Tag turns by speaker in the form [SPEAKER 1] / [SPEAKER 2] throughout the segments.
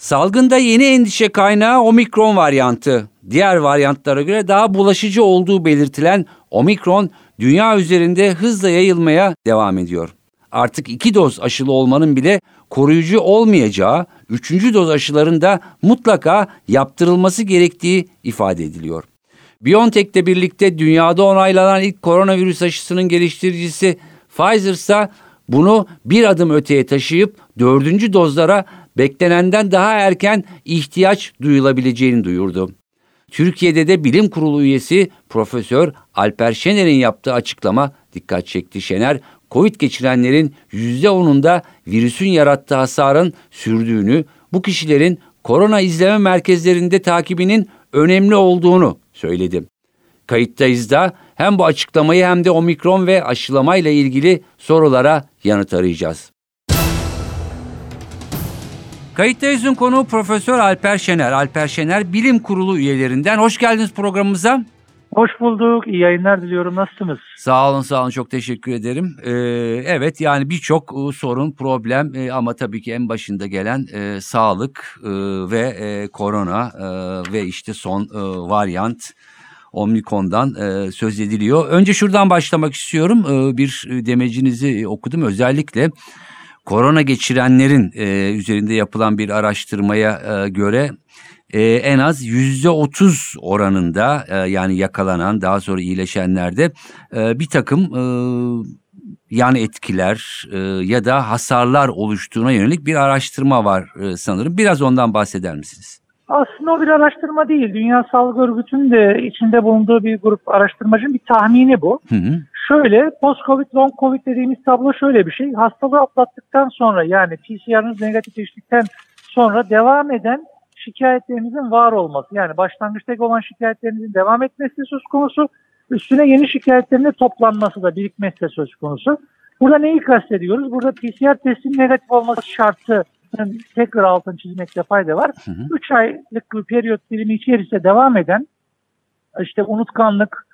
[SPEAKER 1] Salgında yeni endişe kaynağı omikron varyantı. Diğer varyantlara göre daha bulaşıcı olduğu belirtilen omikron dünya üzerinde hızla yayılmaya devam ediyor. Artık iki doz aşılı olmanın bile koruyucu olmayacağı, üçüncü doz aşıların da mutlaka yaptırılması gerektiği ifade ediliyor. BioNTech'le birlikte dünyada onaylanan ilk koronavirüs aşısının geliştiricisi Pfizer ise bunu bir adım öteye taşıyıp dördüncü dozlara beklenenden daha erken ihtiyaç duyulabileceğini duyurdu. Türkiye'de de bilim kurulu üyesi Profesör Alper Şener'in yaptığı açıklama dikkat çekti. Şener, Covid geçirenlerin %10'unda virüsün yarattığı hasarın sürdüğünü, bu kişilerin korona izleme merkezlerinde takibinin önemli olduğunu söyledi. Kayıttayız da hem bu açıklamayı hem de omikron ve aşılamayla ilgili sorulara yanıt arayacağız. Kayıttayız'ın konuğu Profesör Alper Şener. Alper Şener Bilim Kurulu üyelerinden. Hoş geldiniz programımıza.
[SPEAKER 2] Hoş bulduk. İyi yayınlar diliyorum. Nasılsınız?
[SPEAKER 1] Sağ olun, sağ olun. Çok teşekkür ederim. Ee, evet yani birçok e, sorun, problem e, ama tabii ki en başında gelen e, sağlık e, ve e, korona e, ve işte son e, varyant Omnikon'dan e, söz ediliyor. Önce şuradan başlamak istiyorum. E, bir demecinizi okudum. Özellikle korona geçirenlerin e, üzerinde yapılan bir araştırmaya e, göre e, en az yüzde otuz oranında e, yani yakalanan daha sonra iyileşenlerde e, bir takım e, yan etkiler e, ya da hasarlar oluştuğuna yönelik bir araştırma var e, sanırım. Biraz ondan bahseder misiniz?
[SPEAKER 2] Aslında o bir araştırma değil. Dünya Sağlık Örgütü'nün de içinde bulunduğu bir grup araştırmacının bir tahmini bu. Hı hı. Şöyle post-covid, long-covid dediğimiz tablo şöyle bir şey. Hastalığı atlattıktan sonra yani PCR'ınız negatifleştikten sonra devam eden şikayetlerinizin var olması. Yani başlangıçtaki olan şikayetlerinizin devam etmesi söz konusu. Üstüne yeni şikayetlerin toplanması da birikmesi söz konusu. Burada neyi kastediyoruz? Burada PCR testinin negatif olması şartı yani tekrar altını çizmekte fayda var. 3 aylık bir periyot dilimi içerisinde devam eden işte unutkanlık,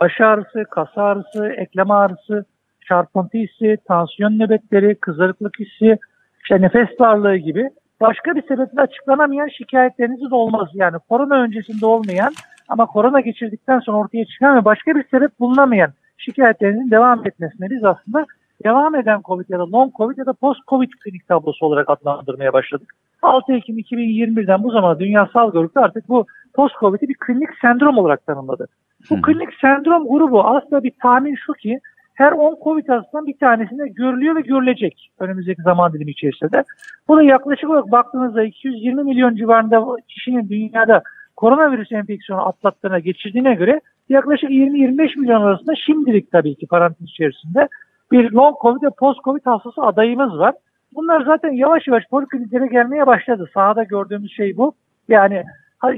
[SPEAKER 2] baş ağrısı, kas ağrısı, eklem ağrısı, çarpıntı hissi, tansiyon nöbetleri, kızarıklık hissi, işte nefes darlığı gibi başka bir sebeple açıklanamayan şikayetleriniz de olmaz. Yani korona öncesinde olmayan ama korona geçirdikten sonra ortaya çıkan ve başka bir sebep bulunamayan şikayetlerinizin devam etmesine biz aslında devam eden COVID ya da long COVID ya da post-COVID klinik tablosu olarak adlandırmaya başladık. 6 Ekim 2021'den bu zamana Dünya Sağlık Örgütü artık bu post-COVID'i bir klinik sendrom olarak tanımladı. Bu hmm. klinik sendrom grubu aslında bir tahmin şu ki her 10 COVID hastasından bir tanesinde görülüyor ve görülecek önümüzdeki zaman dilimi içerisinde. Bu da yaklaşık olarak baktığınızda 220 milyon civarında kişinin dünyada koronavirüs enfeksiyonu atlattığına geçirdiğine göre yaklaşık 20-25 milyon arasında şimdilik tabii ki parantez içerisinde bir long covid ve post covid hastası adayımız var. Bunlar zaten yavaş yavaş polikliniklere gelmeye başladı. Sahada gördüğümüz şey bu. Yani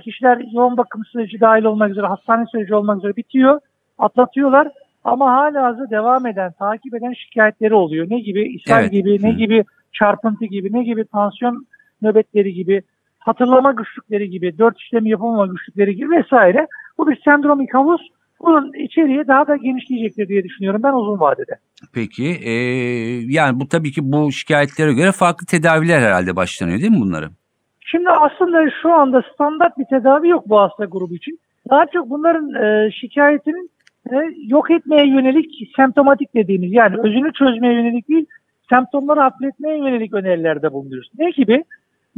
[SPEAKER 2] kişiler yoğun bakım süreci dahil olmak üzere, hastane süreci olmak üzere bitiyor, atlatıyorlar. Ama hala hazır devam eden, takip eden şikayetleri oluyor. Ne gibi? ishal evet. gibi, ne gibi çarpıntı gibi, ne gibi tansiyon nöbetleri gibi, hatırlama güçlükleri gibi, dört işlemi yapamama güçlükleri gibi vesaire. Bu bir sendromik havuz. Bunun içeriği daha da genişleyecektir diye düşünüyorum ben uzun vadede.
[SPEAKER 1] Peki e, yani bu tabii ki bu şikayetlere göre farklı tedaviler herhalde başlanıyor değil mi bunların?
[SPEAKER 2] Şimdi aslında şu anda standart bir tedavi yok bu hasta grubu için. Daha çok bunların e, şikayetinin e, yok etmeye yönelik semptomatik dediğimiz yani özünü çözmeye yönelik değil semptomları hafifletmeye yönelik önerilerde bulunuyoruz. Ne gibi?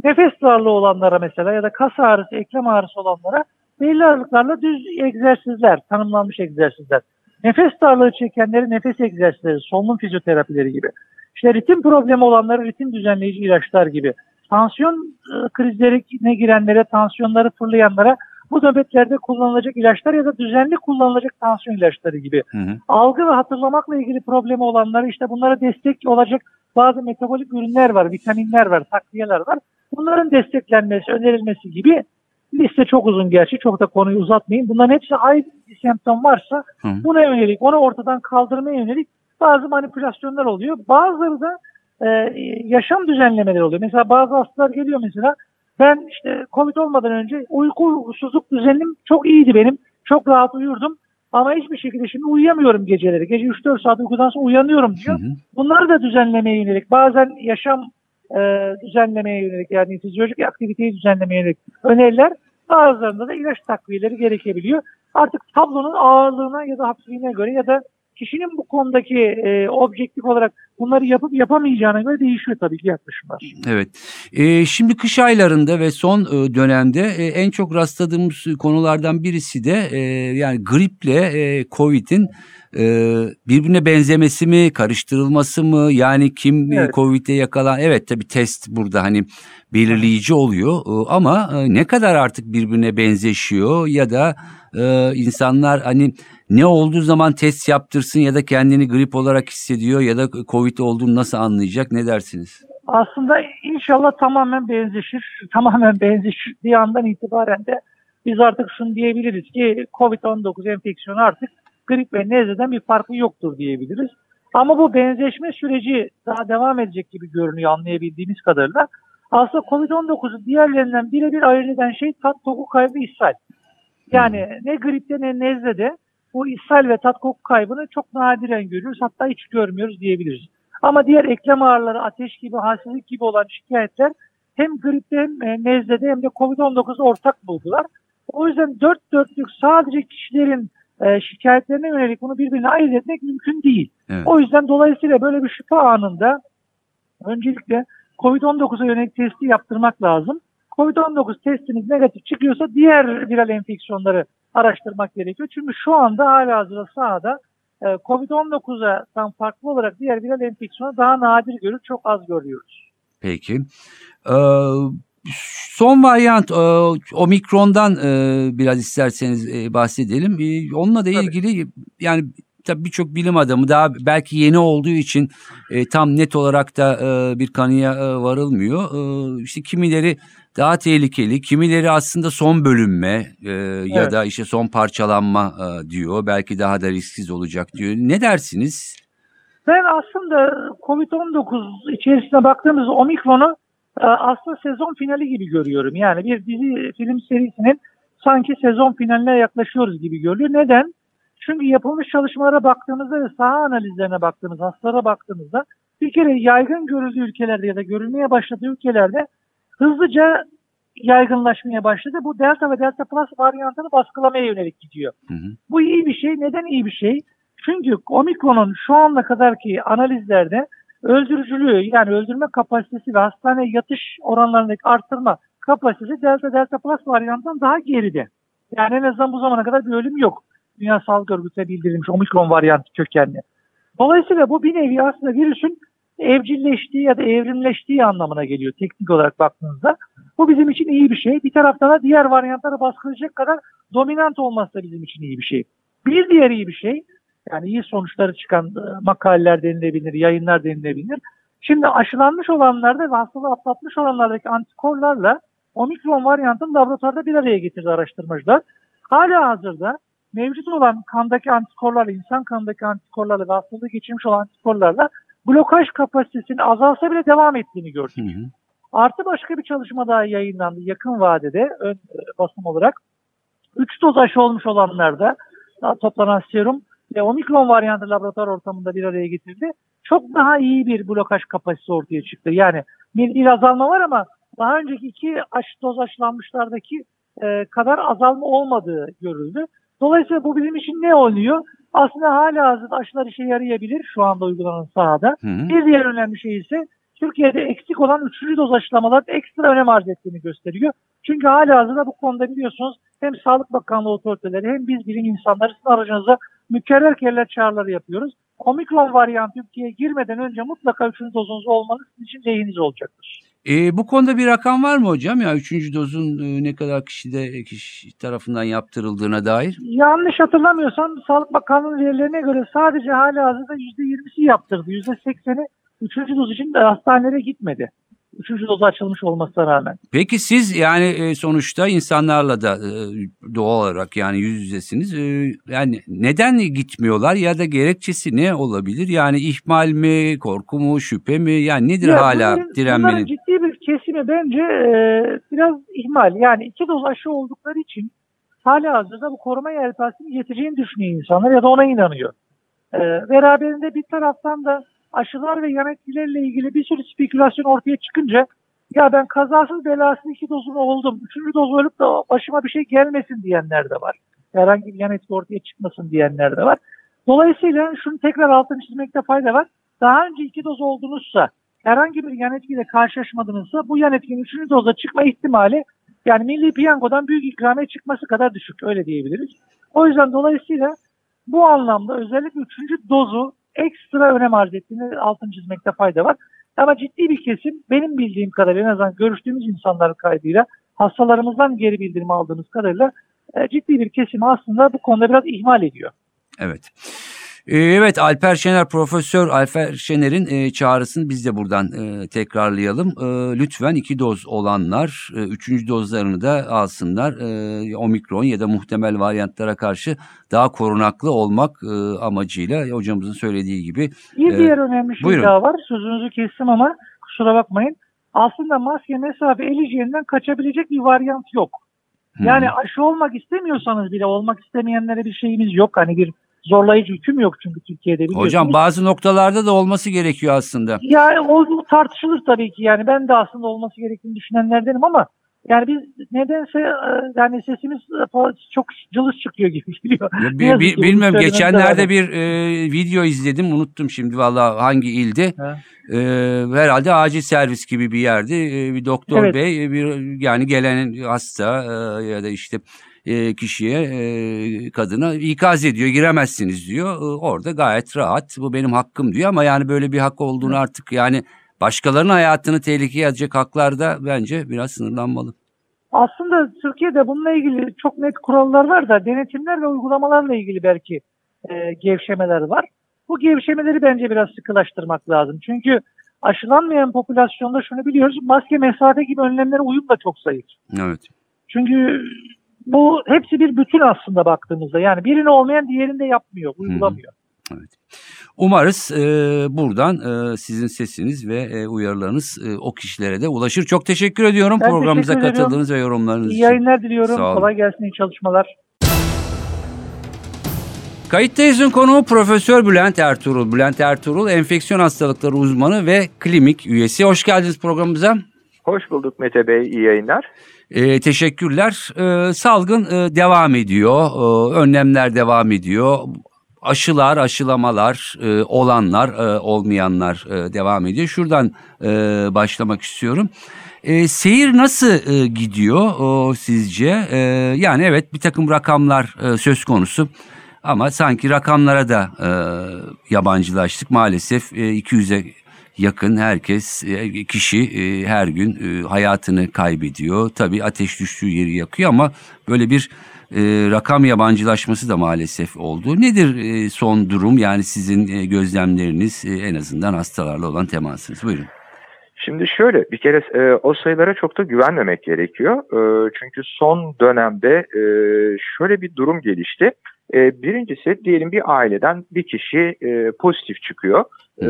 [SPEAKER 2] Nefes darlığı olanlara mesela ya da kas ağrısı, eklem ağrısı olanlara belli aralıklarla düz egzersizler, tanımlanmış egzersizler. Nefes darlığı çekenleri nefes egzersizleri, solunum fizyoterapileri gibi. İşte ritim problemi olanlara ritim düzenleyici ilaçlar gibi. Tansiyon e, krizlerine girenlere, tansiyonları fırlayanlara bu nöbetlerde kullanılacak ilaçlar ya da düzenli kullanılacak tansiyon ilaçları gibi. Hı hı. Algı ve hatırlamakla ilgili problemi olanlara işte bunlara destek olacak bazı metabolik ürünler var, vitaminler var, takviyeler var. Bunların desteklenmesi, önerilmesi gibi Liste çok uzun gerçi. Çok da konuyu uzatmayayım. Bunların hepsi aynı bir semptom varsa
[SPEAKER 1] Hı.
[SPEAKER 2] buna yönelik, onu ortadan kaldırmaya yönelik bazı manipülasyonlar oluyor. Bazıları da e, yaşam düzenlemeleri oluyor. Mesela bazı hastalar geliyor mesela ben işte Covid olmadan önce uyku uykusuzluk düzenim çok iyiydi benim. Çok rahat uyurdum. Ama hiçbir şekilde şimdi uyuyamıyorum geceleri. Gece 3-4 saat uykudan sonra uyanıyorum
[SPEAKER 1] Hı
[SPEAKER 2] diyor.
[SPEAKER 1] hı.
[SPEAKER 2] Bunları da düzenlemeye yönelik, bazen yaşam e, düzenlemeye yönelik yani fizyolojik aktiviteyi düzenlemeye yönelik öneriler, bazılarında da ilaç takviyeleri gerekebiliyor. Artık tablonun ağırlığına ya da hafifliğine göre ya da kişinin bu konudaki e, objektif olarak bunları yapıp yapamayacağına göre değişiyor tabii ki yaklaşımlar.
[SPEAKER 1] Evet. Ee, şimdi kış aylarında ve son e, dönemde e, en çok rastladığımız konulardan birisi de e, yani griple e, Covid'in e, birbirine benzemesi mi, karıştırılması mı? Yani kim e,
[SPEAKER 2] Evet.
[SPEAKER 1] Covid'e yakalan? Evet tabii test burada hani belirleyici oluyor E, ama e, ne kadar artık birbirine benzeşiyor ya da e, insanlar hani ne olduğu zaman test yaptırsın ya da kendini grip olarak hissediyor ya da Covid olduğunu nasıl anlayacak ne dersiniz?
[SPEAKER 2] Aslında inşallah tamamen benzeşir. Tamamen benzeştiği andan itibaren de biz artık şunu diyebiliriz ki COVID-19 enfeksiyonu artık grip ve nezleden bir farkı yoktur diyebiliriz. Ama bu benzeşme süreci daha devam edecek gibi görünüyor anlayabildiğimiz kadarıyla. Aslında COVID-19'u diğerlerinden birebir ayırt eden şey tat, koku kaybı, ishal. Yani ne gripte ne nezlede bu ishal ve tat koku kaybını çok nadiren görüyoruz. Hatta hiç görmüyoruz diyebiliriz. Ama diğer eklem ağrıları, ateş gibi, halsizlik gibi olan şikayetler hem gripte hem e, nezlede hem de COVID-19'da ortak bulgular. O yüzden dört dörtlük sadece kişilerin e, şikayetlerine yönelik bunu birbirine ayırt etmek mümkün değil.
[SPEAKER 1] Evet.
[SPEAKER 2] O yüzden dolayısıyla böyle bir şüphe anında öncelikle COVID-19'a yönelik testi yaptırmak lazım. COVID-19 testiniz negatif çıkıyorsa diğer viral enfeksiyonları araştırmak gerekiyor. Çünkü şu anda hala hazırda sahada e, COVID-19'dan farklı olarak diğer viral enfeksiyonu daha nadir görür, çok az görüyoruz.
[SPEAKER 1] Peki. Ee, son varyant e, omikrondan e, biraz isterseniz e, bahsedelim. E, onunla da
[SPEAKER 2] Tabii.
[SPEAKER 1] ilgili yani tabii birçok bilim adamı daha belki yeni olduğu için e, tam net olarak da e, bir kanıya e, varılmıyor. E, işte kimileri daha tehlikeli, kimileri aslında son bölünme e, ya
[SPEAKER 2] Evet.
[SPEAKER 1] da işte son parçalanma e, diyor. Belki daha da risksiz olacak diyor. Ne dersiniz?
[SPEAKER 2] Ben aslında COVID-19 içerisine baktığımız omikronu e, aslında sezon finali gibi görüyorum. Yani bir dizi film serisinin sanki sezon finaline yaklaşıyoruz gibi görülüyor. Neden? Çünkü yapılmış çalışmalara baktığımızda ve saha analizlerine baktığımızda, hastalara baktığımızda bir kere yaygın görüldüğü ülkelerde ya da görülmeye başladığı ülkelerde hızlıca yaygınlaşmaya başladı. Bu Delta ve Delta Plus varyantını baskılamaya yönelik gidiyor.
[SPEAKER 1] Hı hı.
[SPEAKER 2] Bu iyi bir şey. Neden iyi bir şey? Çünkü omikronun şu ana kadarki analizlerde öldürücülüğü yani öldürme kapasitesi ve hastaneye yatış oranlarındaki arttırma kapasitesi Delta Delta Plus varyantından daha geride. Yani en azından bu zamana kadar bir ölüm yok. Dünya Sağlık Örgütü'ne bildirilmiş omikron varyantı kökenli. Dolayısıyla bu bir nevi aslında virüsün evcilleştiği ya da evrimleştiği anlamına geliyor teknik olarak baktığınızda. Bu bizim için iyi bir şey. Bir taraftan da diğer varyantları baskılayacak kadar dominant olması da bizim için iyi bir şey. Bir diğer iyi bir şey, yani iyi sonuçları çıkan e, makaleler denilebilir, yayınlar denilebilir. Şimdi aşılanmış olanlarda ve hastalığı atlatmış olanlardaki antikorlarla omikron varyantını laboratuvarda bir araya getirdi araştırmacılar. Hala hazırda mevcut olan kandaki antikorlarla, insan kanındaki antikorlarla ve hastalığı geçirmiş olan antikorlarla blokaj kapasitesinin azalsa bile devam ettiğini gördük.
[SPEAKER 1] Hı hı.
[SPEAKER 2] Artı başka bir çalışma daha yayınlandı yakın vadede ön e, basım olarak. 3 doz aşı olmuş olanlarda daha toplanan serum ve omikron varyantı laboratuvar ortamında bir araya getirildi. Çok daha iyi bir blokaj kapasitesi ortaya çıktı. Yani bir, bir azalma var ama daha önceki iki aşı doz aşılanmışlardaki e, kadar azalma olmadığı görüldü. Dolayısıyla bu bizim için ne oluyor? Aslında hala hazırda aşılar işe yarayabilir şu anda uygulanan sahada.
[SPEAKER 1] Hı hı.
[SPEAKER 2] Bir diğer önemli şey ise Türkiye'de eksik olan üçüncü doz aşılamalar ekstra önem arz ettiğini gösteriyor. Çünkü hala hazırda bu konuda biliyorsunuz hem Sağlık Bakanlığı otoriteleri hem biz bilim insanları sizin aracınıza mükerrer keller çağrıları yapıyoruz. Omikron varyantı Türkiye'ye girmeden önce mutlaka üçüncü dozunuz olmanız sizin için lehiniz olacaktır.
[SPEAKER 1] E, bu konuda bir rakam var mı hocam? Ya üçüncü dozun e, ne kadar kişide kişi tarafından yaptırıldığına dair?
[SPEAKER 2] Yanlış hatırlamıyorsam Sağlık Bakanlığı verilerine göre sadece hala hazırda %20'si yaptırdı. %80'i üçüncü doz için de hastanelere gitmedi. Üçüncü dozu açılmış olmasına rağmen.
[SPEAKER 1] Peki siz yani e, sonuçta insanlarla da e, doğal olarak yani yüz yüzesiniz. E, yani neden gitmiyorlar ya da gerekçesi ne olabilir? Yani ihmal mi, korku mu, şüphe mi? Yani nedir
[SPEAKER 2] Ya
[SPEAKER 1] hala
[SPEAKER 2] bunların- Bunların
[SPEAKER 1] direnmenin?
[SPEAKER 2] ciddi bir kesimi bence biraz ihmal. Yani iki doz aşı oldukları için hala hazırda bu koruma yelpazesini yeteceğini düşünüyor insanlar ya da ona inanıyor. E, beraberinde bir taraftan da aşılar ve yan etkilerle ilgili bir sürü spekülasyon ortaya çıkınca ya ben kazasız belasız iki dozunu oldum. Üçüncü doz olup da başıma bir şey gelmesin diyenler de var. Herhangi bir yan etki ortaya çıkmasın diyenler de var. Dolayısıyla şunu tekrar altını çizmekte fayda var. Daha önce iki doz oldunuzsa herhangi bir yan etkiyle karşılaşmadınızsa bu yan etkinin üçüncü doza çıkma ihtimali yani milli piyangodan büyük ikramiye çıkması kadar düşük öyle diyebiliriz. O yüzden dolayısıyla bu anlamda özellikle üçüncü dozu ekstra önem arz ettiğini altını çizmekte fayda var. Ama ciddi bir kesim benim bildiğim kadarıyla en azından görüştüğümüz insanlar kaydıyla hastalarımızdan geri bildirim aldığımız kadarıyla e, ciddi bir kesim aslında bu konuda biraz ihmal ediyor.
[SPEAKER 1] Evet. Ee, Evet Alper Şener, Profesör Alper Şener'in e, çağrısını biz de buradan e, tekrarlayalım. E, lütfen iki doz olanlar üçüncü dozlarını da alsınlar. Omikron ya da muhtemel varyantlara karşı daha korunaklı olmak amacıyla hocamızın söylediği gibi.
[SPEAKER 2] Bir diğer önemli şey
[SPEAKER 1] buyurun.
[SPEAKER 2] daha var. Sözünüzü kestim ama kusura bakmayın. Aslında maske, mesafe, el hijyeninden kaçabilecek bir varyant yok. Yani
[SPEAKER 1] Hmm,
[SPEAKER 2] aşı olmak istemiyorsanız bile olmak istemeyenlere bir şeyimiz yok. Hani bir zorlayıcı hüküm yok çünkü Türkiye'de biliyorsunuz.
[SPEAKER 1] hocam bazı noktalarda da olması gerekiyor aslında.
[SPEAKER 2] Ya o tartışılır tabii ki yani ben de aslında olması gerektiğini düşünenlerdenim ama yani biz nedense e, yani sesimiz e, çok cılız çıkıyor gibi geliyor.
[SPEAKER 1] Bi- bi- bilmiyorum geçenlerde bir e, video izledim unuttum şimdi valla hangi ildi.
[SPEAKER 2] Ha.
[SPEAKER 1] E, herhalde acil servis gibi bir yerdi. E, bir doktor
[SPEAKER 2] Evet.
[SPEAKER 1] bey e, bir yani gelen hasta e, ya da işte e, kişiye e, kadına ikaz ediyor giremezsiniz diyor. E, orada gayet rahat bu benim hakkım diyor ama yani böyle bir hak olduğunu artık yani başkalarının hayatını tehlikeye atacak haklarda bence biraz sınırlanmalı.
[SPEAKER 2] Aslında Türkiye'de bununla ilgili çok net kurallar var da denetimler ve uygulamalarla ilgili belki e, gevşemeler var. Bu gevşemeleri bence biraz sıkılaştırmak lazım. Çünkü aşılanmayan popülasyonda şunu biliyoruz. Maske, mesafe gibi önlemlere uyum da çok zayıf.
[SPEAKER 1] Evet.
[SPEAKER 2] Çünkü bu hepsi bir bütün aslında baktığımızda. Yani birini olmayan diğerini de yapmıyor, uygulamıyor.
[SPEAKER 1] Umarız e, buradan e, sizin sesiniz ve e, uyarılarınız e, o kişilere de ulaşır. Çok teşekkür ediyorum
[SPEAKER 2] Ben
[SPEAKER 1] programımıza
[SPEAKER 2] teşekkür ediyorum.
[SPEAKER 1] katıldığınız ve yorumlarınız
[SPEAKER 2] İyi
[SPEAKER 1] için.
[SPEAKER 2] yayınlar diliyorum.
[SPEAKER 1] Sağ olun.
[SPEAKER 2] Kolay gelsin, iyi çalışmalar.
[SPEAKER 1] Kayıttayız'ın konuğu Profesör Bülent Ertuğrul. Bülent Ertuğrul enfeksiyon hastalıkları uzmanı ve klinik üyesi. Hoş geldiniz programımıza.
[SPEAKER 3] Hoş bulduk Mete Bey, iyi yayınlar.
[SPEAKER 1] E, teşekkürler. E, salgın e, devam ediyor. E, önlemler devam ediyor. Aşılar, aşılamalar, e, olanlar, e, olmayanlar e, devam ediyor. Şuradan e, başlamak istiyorum. E, seyir nasıl e, gidiyor o, sizce? E, yani evet bir takım rakamlar e, söz konusu. Ama sanki rakamlara da e, yabancılaştık. Maalesef e, 200'e yakın herkes, e, kişi e, her gün e, hayatını kaybediyor. Tabii ateş düştüğü yeri yakıyor ama böyle bir rakam yabancılaşması da maalesef oldu. Nedir son durum? Yani sizin gözlemleriniz en azından hastalarla olan temasınız. Buyurun.
[SPEAKER 3] Şimdi şöyle bir kere e, o sayılara çok da güvenmemek gerekiyor. E, çünkü son dönemde e, şöyle bir durum gelişti. E, birincisi diyelim bir aileden bir kişi e, pozitif çıkıyor. E,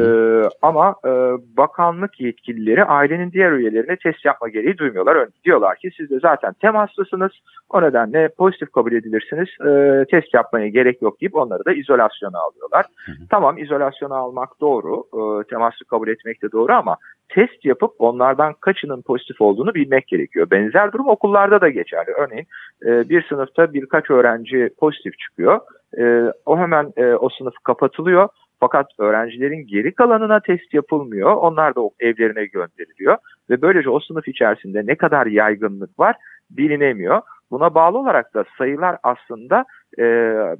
[SPEAKER 3] ama e, bakanlık yetkilileri ailenin diğer üyelerine test yapma gereği duymuyorlar. Diyorlar ki siz de zaten temaslısınız. O nedenle pozitif kabul edilirsiniz. E, test yapmaya gerek yok deyip onları da izolasyona alıyorlar. Tamam izolasyona almak doğru. E, temaslı kabul etmek de doğru ama test yapıp onlardan kaçının pozitif olduğunu bilmek gerekiyor. Benzer durum okullarda da geçerli. Örneğin e, bir sınıfta birkaç öğrenci pozitif çıkıyor. E, o hemen e, o sınıf kapatılıyor. Fakat öğrencilerin geri kalanına test yapılmıyor. Onlar da evlerine gönderiliyor. Ve böylece o sınıf içerisinde ne kadar yaygınlık var bilinemiyor. Buna bağlı olarak da sayılar aslında e,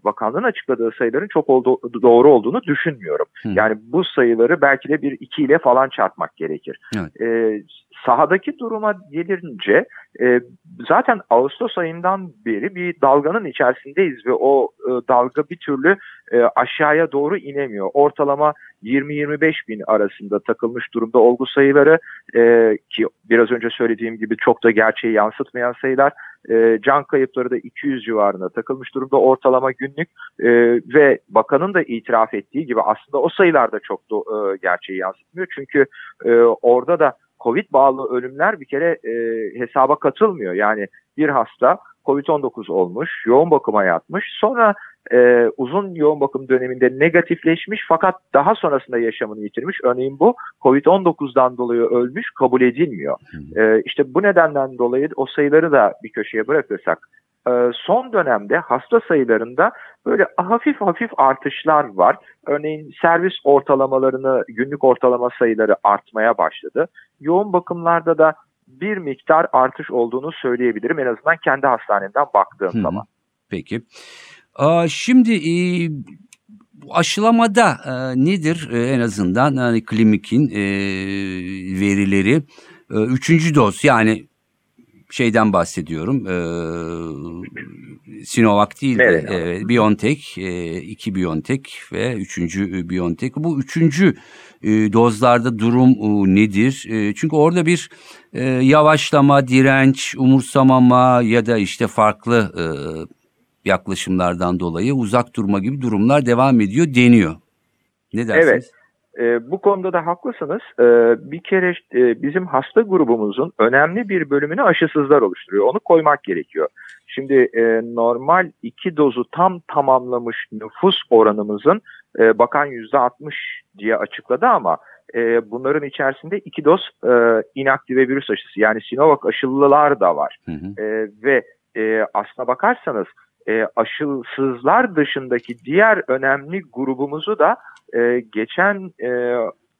[SPEAKER 3] bakanlığın açıkladığı sayıların çok oldu, doğru olduğunu düşünmüyorum.
[SPEAKER 1] Hı.
[SPEAKER 3] Yani bu sayıları belki de bir iki ile falan çarpmak gerekir.
[SPEAKER 1] Evet.
[SPEAKER 3] E, sahadaki duruma gelince e, zaten Ağustos ayından beri bir dalganın içerisindeyiz ve o e, dalga bir türlü e, aşağıya doğru inemiyor. Ortalama 20-25 bin arasında takılmış durumda olgu sayıları e, ki biraz önce söylediğim gibi çok da gerçeği yansıtmayan sayılar. E, can kayıpları da 200 civarında takılmış durumda ortalama günlük e, ve bakanın da itiraf ettiği gibi aslında o sayılar da çok da e, gerçeği yansıtmıyor. Çünkü e, orada da Covid bağlı ölümler bir kere e, hesaba katılmıyor. Yani bir hasta Covid-19 olmuş, yoğun bakıma yatmış. Sonra e, uzun yoğun bakım döneminde negatifleşmiş fakat daha sonrasında yaşamını yitirmiş. Örneğin bu Covid-19'dan dolayı ölmüş kabul edilmiyor. E, işte bu nedenden dolayı o sayıları da bir köşeye bırakırsak son dönemde hasta sayılarında böyle hafif hafif artışlar var. Örneğin servis ortalamalarını, günlük ortalama sayıları artmaya başladı. Yoğun bakımlarda da bir miktar artış olduğunu söyleyebilirim. En azından kendi hastanemden baktığım Hı-hı. zaman.
[SPEAKER 1] Peki. Şimdi e, aşılamada e, nedir e, en azından hani Klimik'in verileri? Üçüncü doz yani şeyden bahsediyorum. E, Sinovac değil de evet. e, BioNTech, e, iki BioNTech ve üçüncü BioNTech. Bu üçüncü e, dozlarda durum e, nedir? E, çünkü orada bir e, yavaşlama, direnç, umursamama ya da işte farklı e, yaklaşımlardan dolayı uzak durma gibi durumlar devam ediyor deniyor. Ne dersiniz?
[SPEAKER 3] Evet. E, bu konuda da haklısınız. E, bir kere e, bizim hasta grubumuzun önemli bir bölümünü aşısızlar oluşturuyor. Onu koymak gerekiyor. Şimdi e, normal iki dozu tam tamamlamış nüfus oranımızın e, bakan yüzde 60 diye açıkladı ama e, bunların içerisinde iki doz e, inaktive virüs aşısı yani Sinovac aşılılar da var. Hı hı. E, ve e, aslına bakarsanız e, aşısızlar dışındaki diğer önemli grubumuzu da e, geçen e,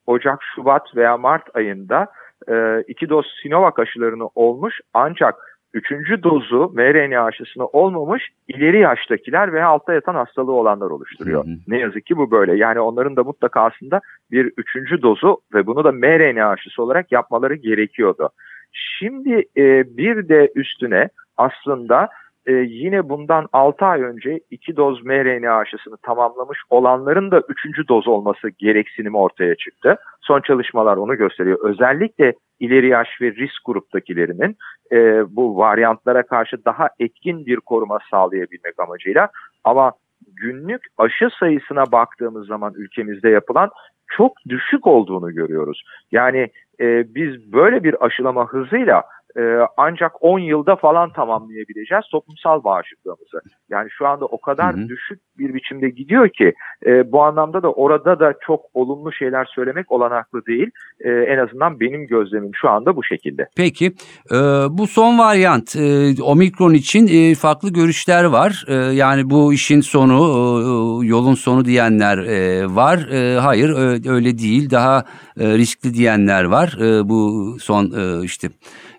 [SPEAKER 3] Ocak, Şubat veya Mart ayında e, iki doz Sinovac aşılarını olmuş ancak üçüncü dozu mRNA aşısını olmamış ileri yaştakiler veya altta yatan hastalığı olanlar oluşturuyor. Hı hı. Ne yazık ki bu böyle. Yani onların da mutlaka aslında bir üçüncü dozu ve bunu da mRNA aşısı olarak yapmaları gerekiyordu. Şimdi e, bir de üstüne aslında e, yine bundan 6 ay önce 2 doz mRNA aşısını tamamlamış olanların da 3. doz olması gereksinimi ortaya çıktı. Son çalışmalar onu gösteriyor. Özellikle ileri yaş ve risk gruptakilerinin e, bu varyantlara karşı daha etkin bir koruma sağlayabilmek amacıyla ama günlük aşı sayısına baktığımız zaman ülkemizde yapılan çok düşük olduğunu görüyoruz. Yani e, biz böyle bir aşılama hızıyla e, ancak 10 yılda falan tamamlayabileceğiz toplumsal bağışıklığımızı. Yani şu anda o kadar hı hı. düşük bir biçimde gidiyor ki e, bu anlamda da orada da çok olumlu şeyler söylemek olanaklı değil. E, en azından benim gözlemim şu anda bu şekilde.
[SPEAKER 1] Peki e, bu son varyant e, omikron için e, farklı görüşler var. E, yani bu işin sonu e, yolun sonu diyenler e, var. E, hayır öyle değil daha e, riskli diyenler var. E, bu son e, işte e,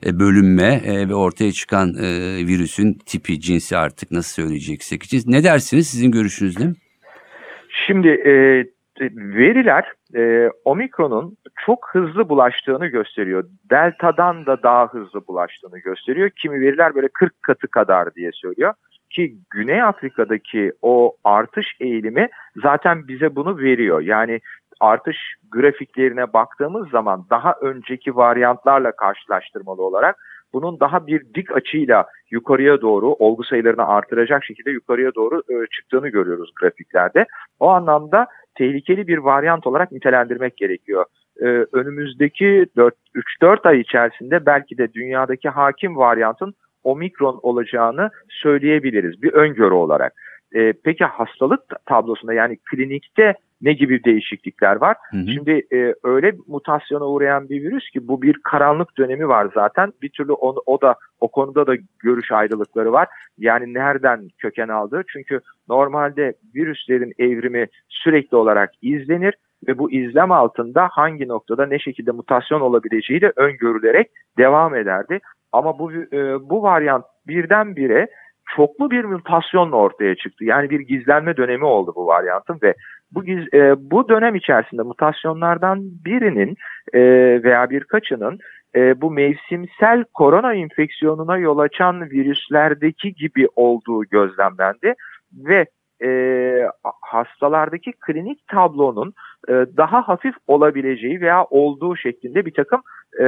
[SPEAKER 1] bölünme e, ve ortaya çıkan e, virüsün tipi, cinsi artık nasıl söyleyeceksek. Ne dersiniz sizin görüşünüzde?
[SPEAKER 3] Şimdi e, veriler e, omikronun çok hızlı bulaştığını gösteriyor. Delta'dan da daha hızlı bulaştığını gösteriyor. Kimi veriler böyle 40 katı kadar diye söylüyor. Ki Güney Afrika'daki o artış eğilimi zaten bize bunu veriyor. Yani artış grafiklerine baktığımız zaman daha önceki varyantlarla karşılaştırmalı olarak bunun daha bir dik açıyla yukarıya doğru olgu sayılarını artıracak şekilde yukarıya doğru e, çıktığını görüyoruz grafiklerde. O anlamda tehlikeli bir varyant olarak nitelendirmek gerekiyor. E, önümüzdeki 3-4 ay içerisinde belki de dünyadaki hakim varyantın omikron olacağını söyleyebiliriz bir öngörü olarak. E, peki hastalık tablosunda yani klinikte ne gibi değişiklikler var? Hı hı. Şimdi e, öyle mutasyona uğrayan bir virüs ki bu bir karanlık dönemi var zaten. Bir türlü onu, o da o konuda da görüş ayrılıkları var. Yani nereden köken aldığı? Çünkü normalde virüslerin evrimi sürekli olarak izlenir ve bu izlem altında hangi noktada ne şekilde mutasyon olabileceği de öngörülerek devam ederdi. Ama bu e, bu varyant birdenbire çoklu bir mutasyonla ortaya çıktı. Yani bir gizlenme dönemi oldu bu varyantın ve bu e, bu dönem içerisinde mutasyonlardan birinin e, veya birkaçının e, e, bu mevsimsel korona infeksiyonuna yol açan virüslerdeki gibi olduğu gözlemlendi ve e, hastalardaki klinik tablonun e, daha hafif olabileceği veya olduğu şeklinde bir takım e,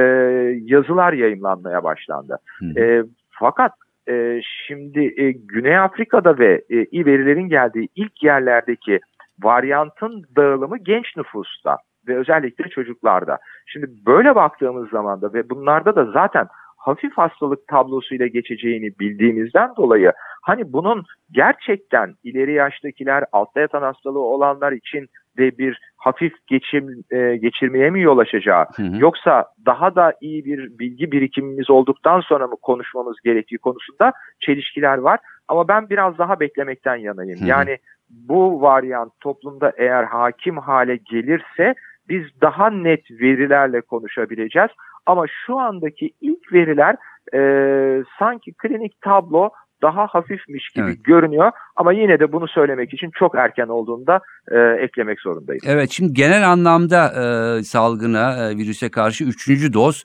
[SPEAKER 3] yazılar yayınlanmaya başlandı. E, fakat e, şimdi e, Güney Afrika'da ve e, iyi verilerin geldiği ilk yerlerdeki varyantın dağılımı genç nüfusta ve özellikle çocuklarda. Şimdi böyle baktığımız zaman da ve bunlarda da zaten hafif hastalık tablosuyla geçeceğini bildiğimizden dolayı hani bunun gerçekten ileri yaştakiler, altta yatan hastalığı olanlar için de bir hafif geçim, e, geçirmeye mi yol açacağı hı hı. yoksa daha da iyi bir bilgi birikimimiz olduktan sonra mı konuşmamız gerektiği konusunda çelişkiler var. Ama ben biraz daha beklemekten yanayım. Hı hı. Yani bu varyant toplumda eğer hakim hale gelirse biz daha net verilerle konuşabileceğiz. Ama şu andaki ilk veriler e, sanki klinik tablo daha hafifmiş gibi evet. görünüyor ama yine de bunu söylemek için çok erken olduğunu da e, eklemek zorundayız.
[SPEAKER 1] Evet şimdi genel anlamda e, salgına, e, virüse karşı üçüncü doz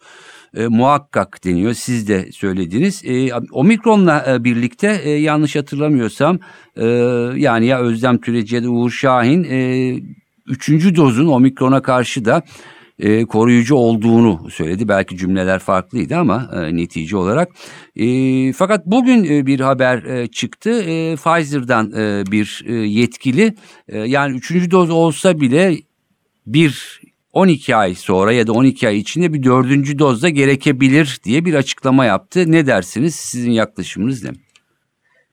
[SPEAKER 1] e, muhakkak deniyor. Siz de söylediniz. E, Omikron'la e, birlikte e, yanlış hatırlamıyorsam e, yani ya Özlem Türeci ya da Uğur Şahin e, üçüncü dozun Omikron'a karşı da e, koruyucu olduğunu söyledi. Belki cümleler farklıydı ama e, netice olarak. E, fakat bugün e, bir haber e, çıktı. E, Pfizer'dan e, bir e, yetkili e, yani üçüncü doz olsa bile bir 12 ay sonra ya da 12 ay içinde bir dördüncü dozda gerekebilir diye bir açıklama yaptı. Ne dersiniz? Sizin yaklaşımınız ne?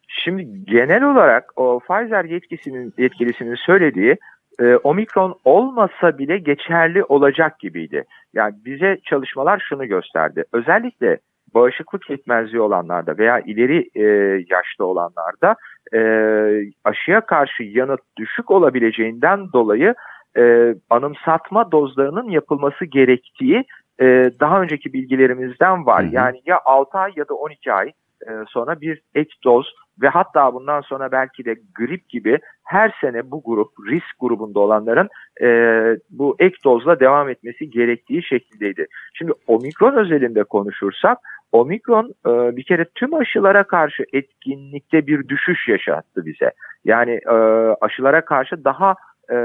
[SPEAKER 3] Şimdi genel olarak o Pfizer yetkisinin yetkilisinin söylediği e, omikron olmasa bile geçerli olacak gibiydi. Yani bize çalışmalar şunu gösterdi. Özellikle bağışıklık yetmezliği olanlarda veya ileri e, yaşta olanlarda e, aşıya karşı yanıt düşük olabileceğinden dolayı e, anımsatma dozlarının yapılması gerektiği e, daha önceki bilgilerimizden var. Hı hı. Yani ya 6 ay ya da 12 ay e, sonra bir ek doz ve hatta bundan sonra belki de grip gibi her sene bu grup risk grubunda olanların e, bu ek dozla devam etmesi gerektiği şekildeydi. Şimdi omikron özelinde konuşursak omikron e, bir kere tüm aşılara karşı etkinlikte bir düşüş yaşattı bize. Yani e, aşılara karşı daha e,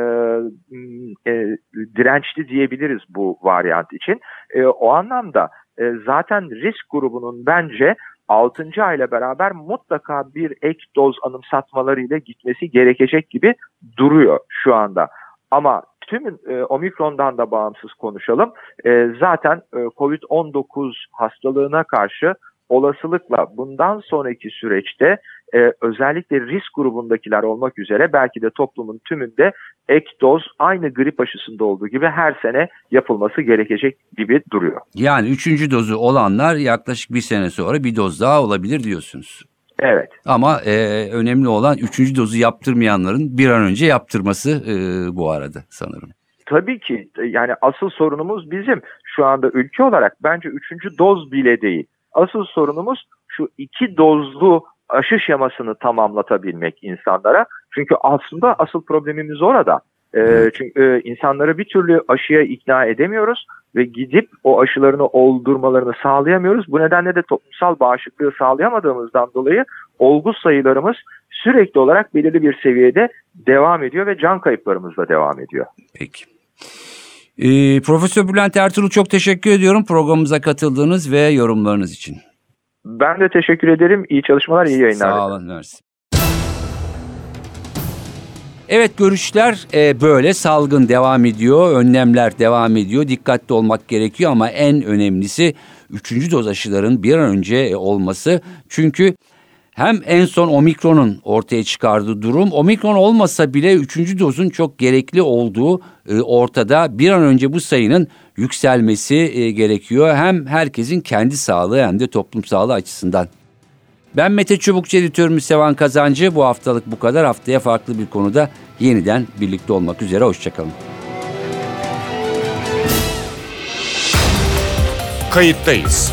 [SPEAKER 3] e, dirençli diyebiliriz bu varyant için. E, o anlamda e, zaten risk grubunun bence 6. ayla beraber mutlaka bir ek doz anımsatmalarıyla gitmesi gerekecek gibi duruyor şu anda. Ama tüm e, omikrondan da bağımsız konuşalım. E, zaten e, COVID-19 hastalığına karşı olasılıkla bundan sonraki süreçte e, özellikle risk grubundakiler olmak üzere belki de toplumun tümünde ek doz aynı grip aşısında olduğu gibi her sene yapılması gerekecek gibi duruyor.
[SPEAKER 1] Yani üçüncü dozu olanlar yaklaşık bir sene sonra bir doz daha olabilir diyorsunuz.
[SPEAKER 3] Evet.
[SPEAKER 1] Ama e, önemli olan üçüncü dozu yaptırmayanların bir an önce yaptırması e, bu arada sanırım.
[SPEAKER 3] Tabii ki yani asıl sorunumuz bizim şu anda ülke olarak bence üçüncü doz bile değil. Asıl sorunumuz şu iki dozlu aşı şemasını tamamlatabilmek insanlara. Çünkü aslında asıl problemimiz orada. E, çünkü e, insanları bir türlü aşıya ikna edemiyoruz ve gidip o aşılarını oldurmalarını sağlayamıyoruz. Bu nedenle de toplumsal bağışıklığı sağlayamadığımızdan dolayı olgu sayılarımız sürekli olarak belirli bir seviyede devam ediyor ve can kayıplarımız da devam ediyor.
[SPEAKER 1] Peki. Ee, Profesör Bülent Ertuğrul çok teşekkür ediyorum programımıza katıldığınız ve yorumlarınız için.
[SPEAKER 3] Ben de teşekkür ederim. İyi çalışmalar, iyi yayınlar.
[SPEAKER 1] Sağ olun. Mersi. Evet görüşler e, böyle salgın devam ediyor, önlemler devam ediyor, dikkatli olmak gerekiyor ama en önemlisi üçüncü doz aşıların bir an önce olması. Çünkü hem en son omikronun ortaya çıkardığı durum, omikron olmasa bile üçüncü dozun çok gerekli olduğu e, ortada. Bir an önce bu sayının yükselmesi e, gerekiyor. Hem herkesin kendi sağlığı hem de toplum sağlığı açısından. Ben Mete Çubukçu editörümüz Sevan Kazancı. Bu haftalık bu kadar. Haftaya farklı bir konuda yeniden birlikte olmak üzere. Hoşçakalın.
[SPEAKER 4] Kayıttayız.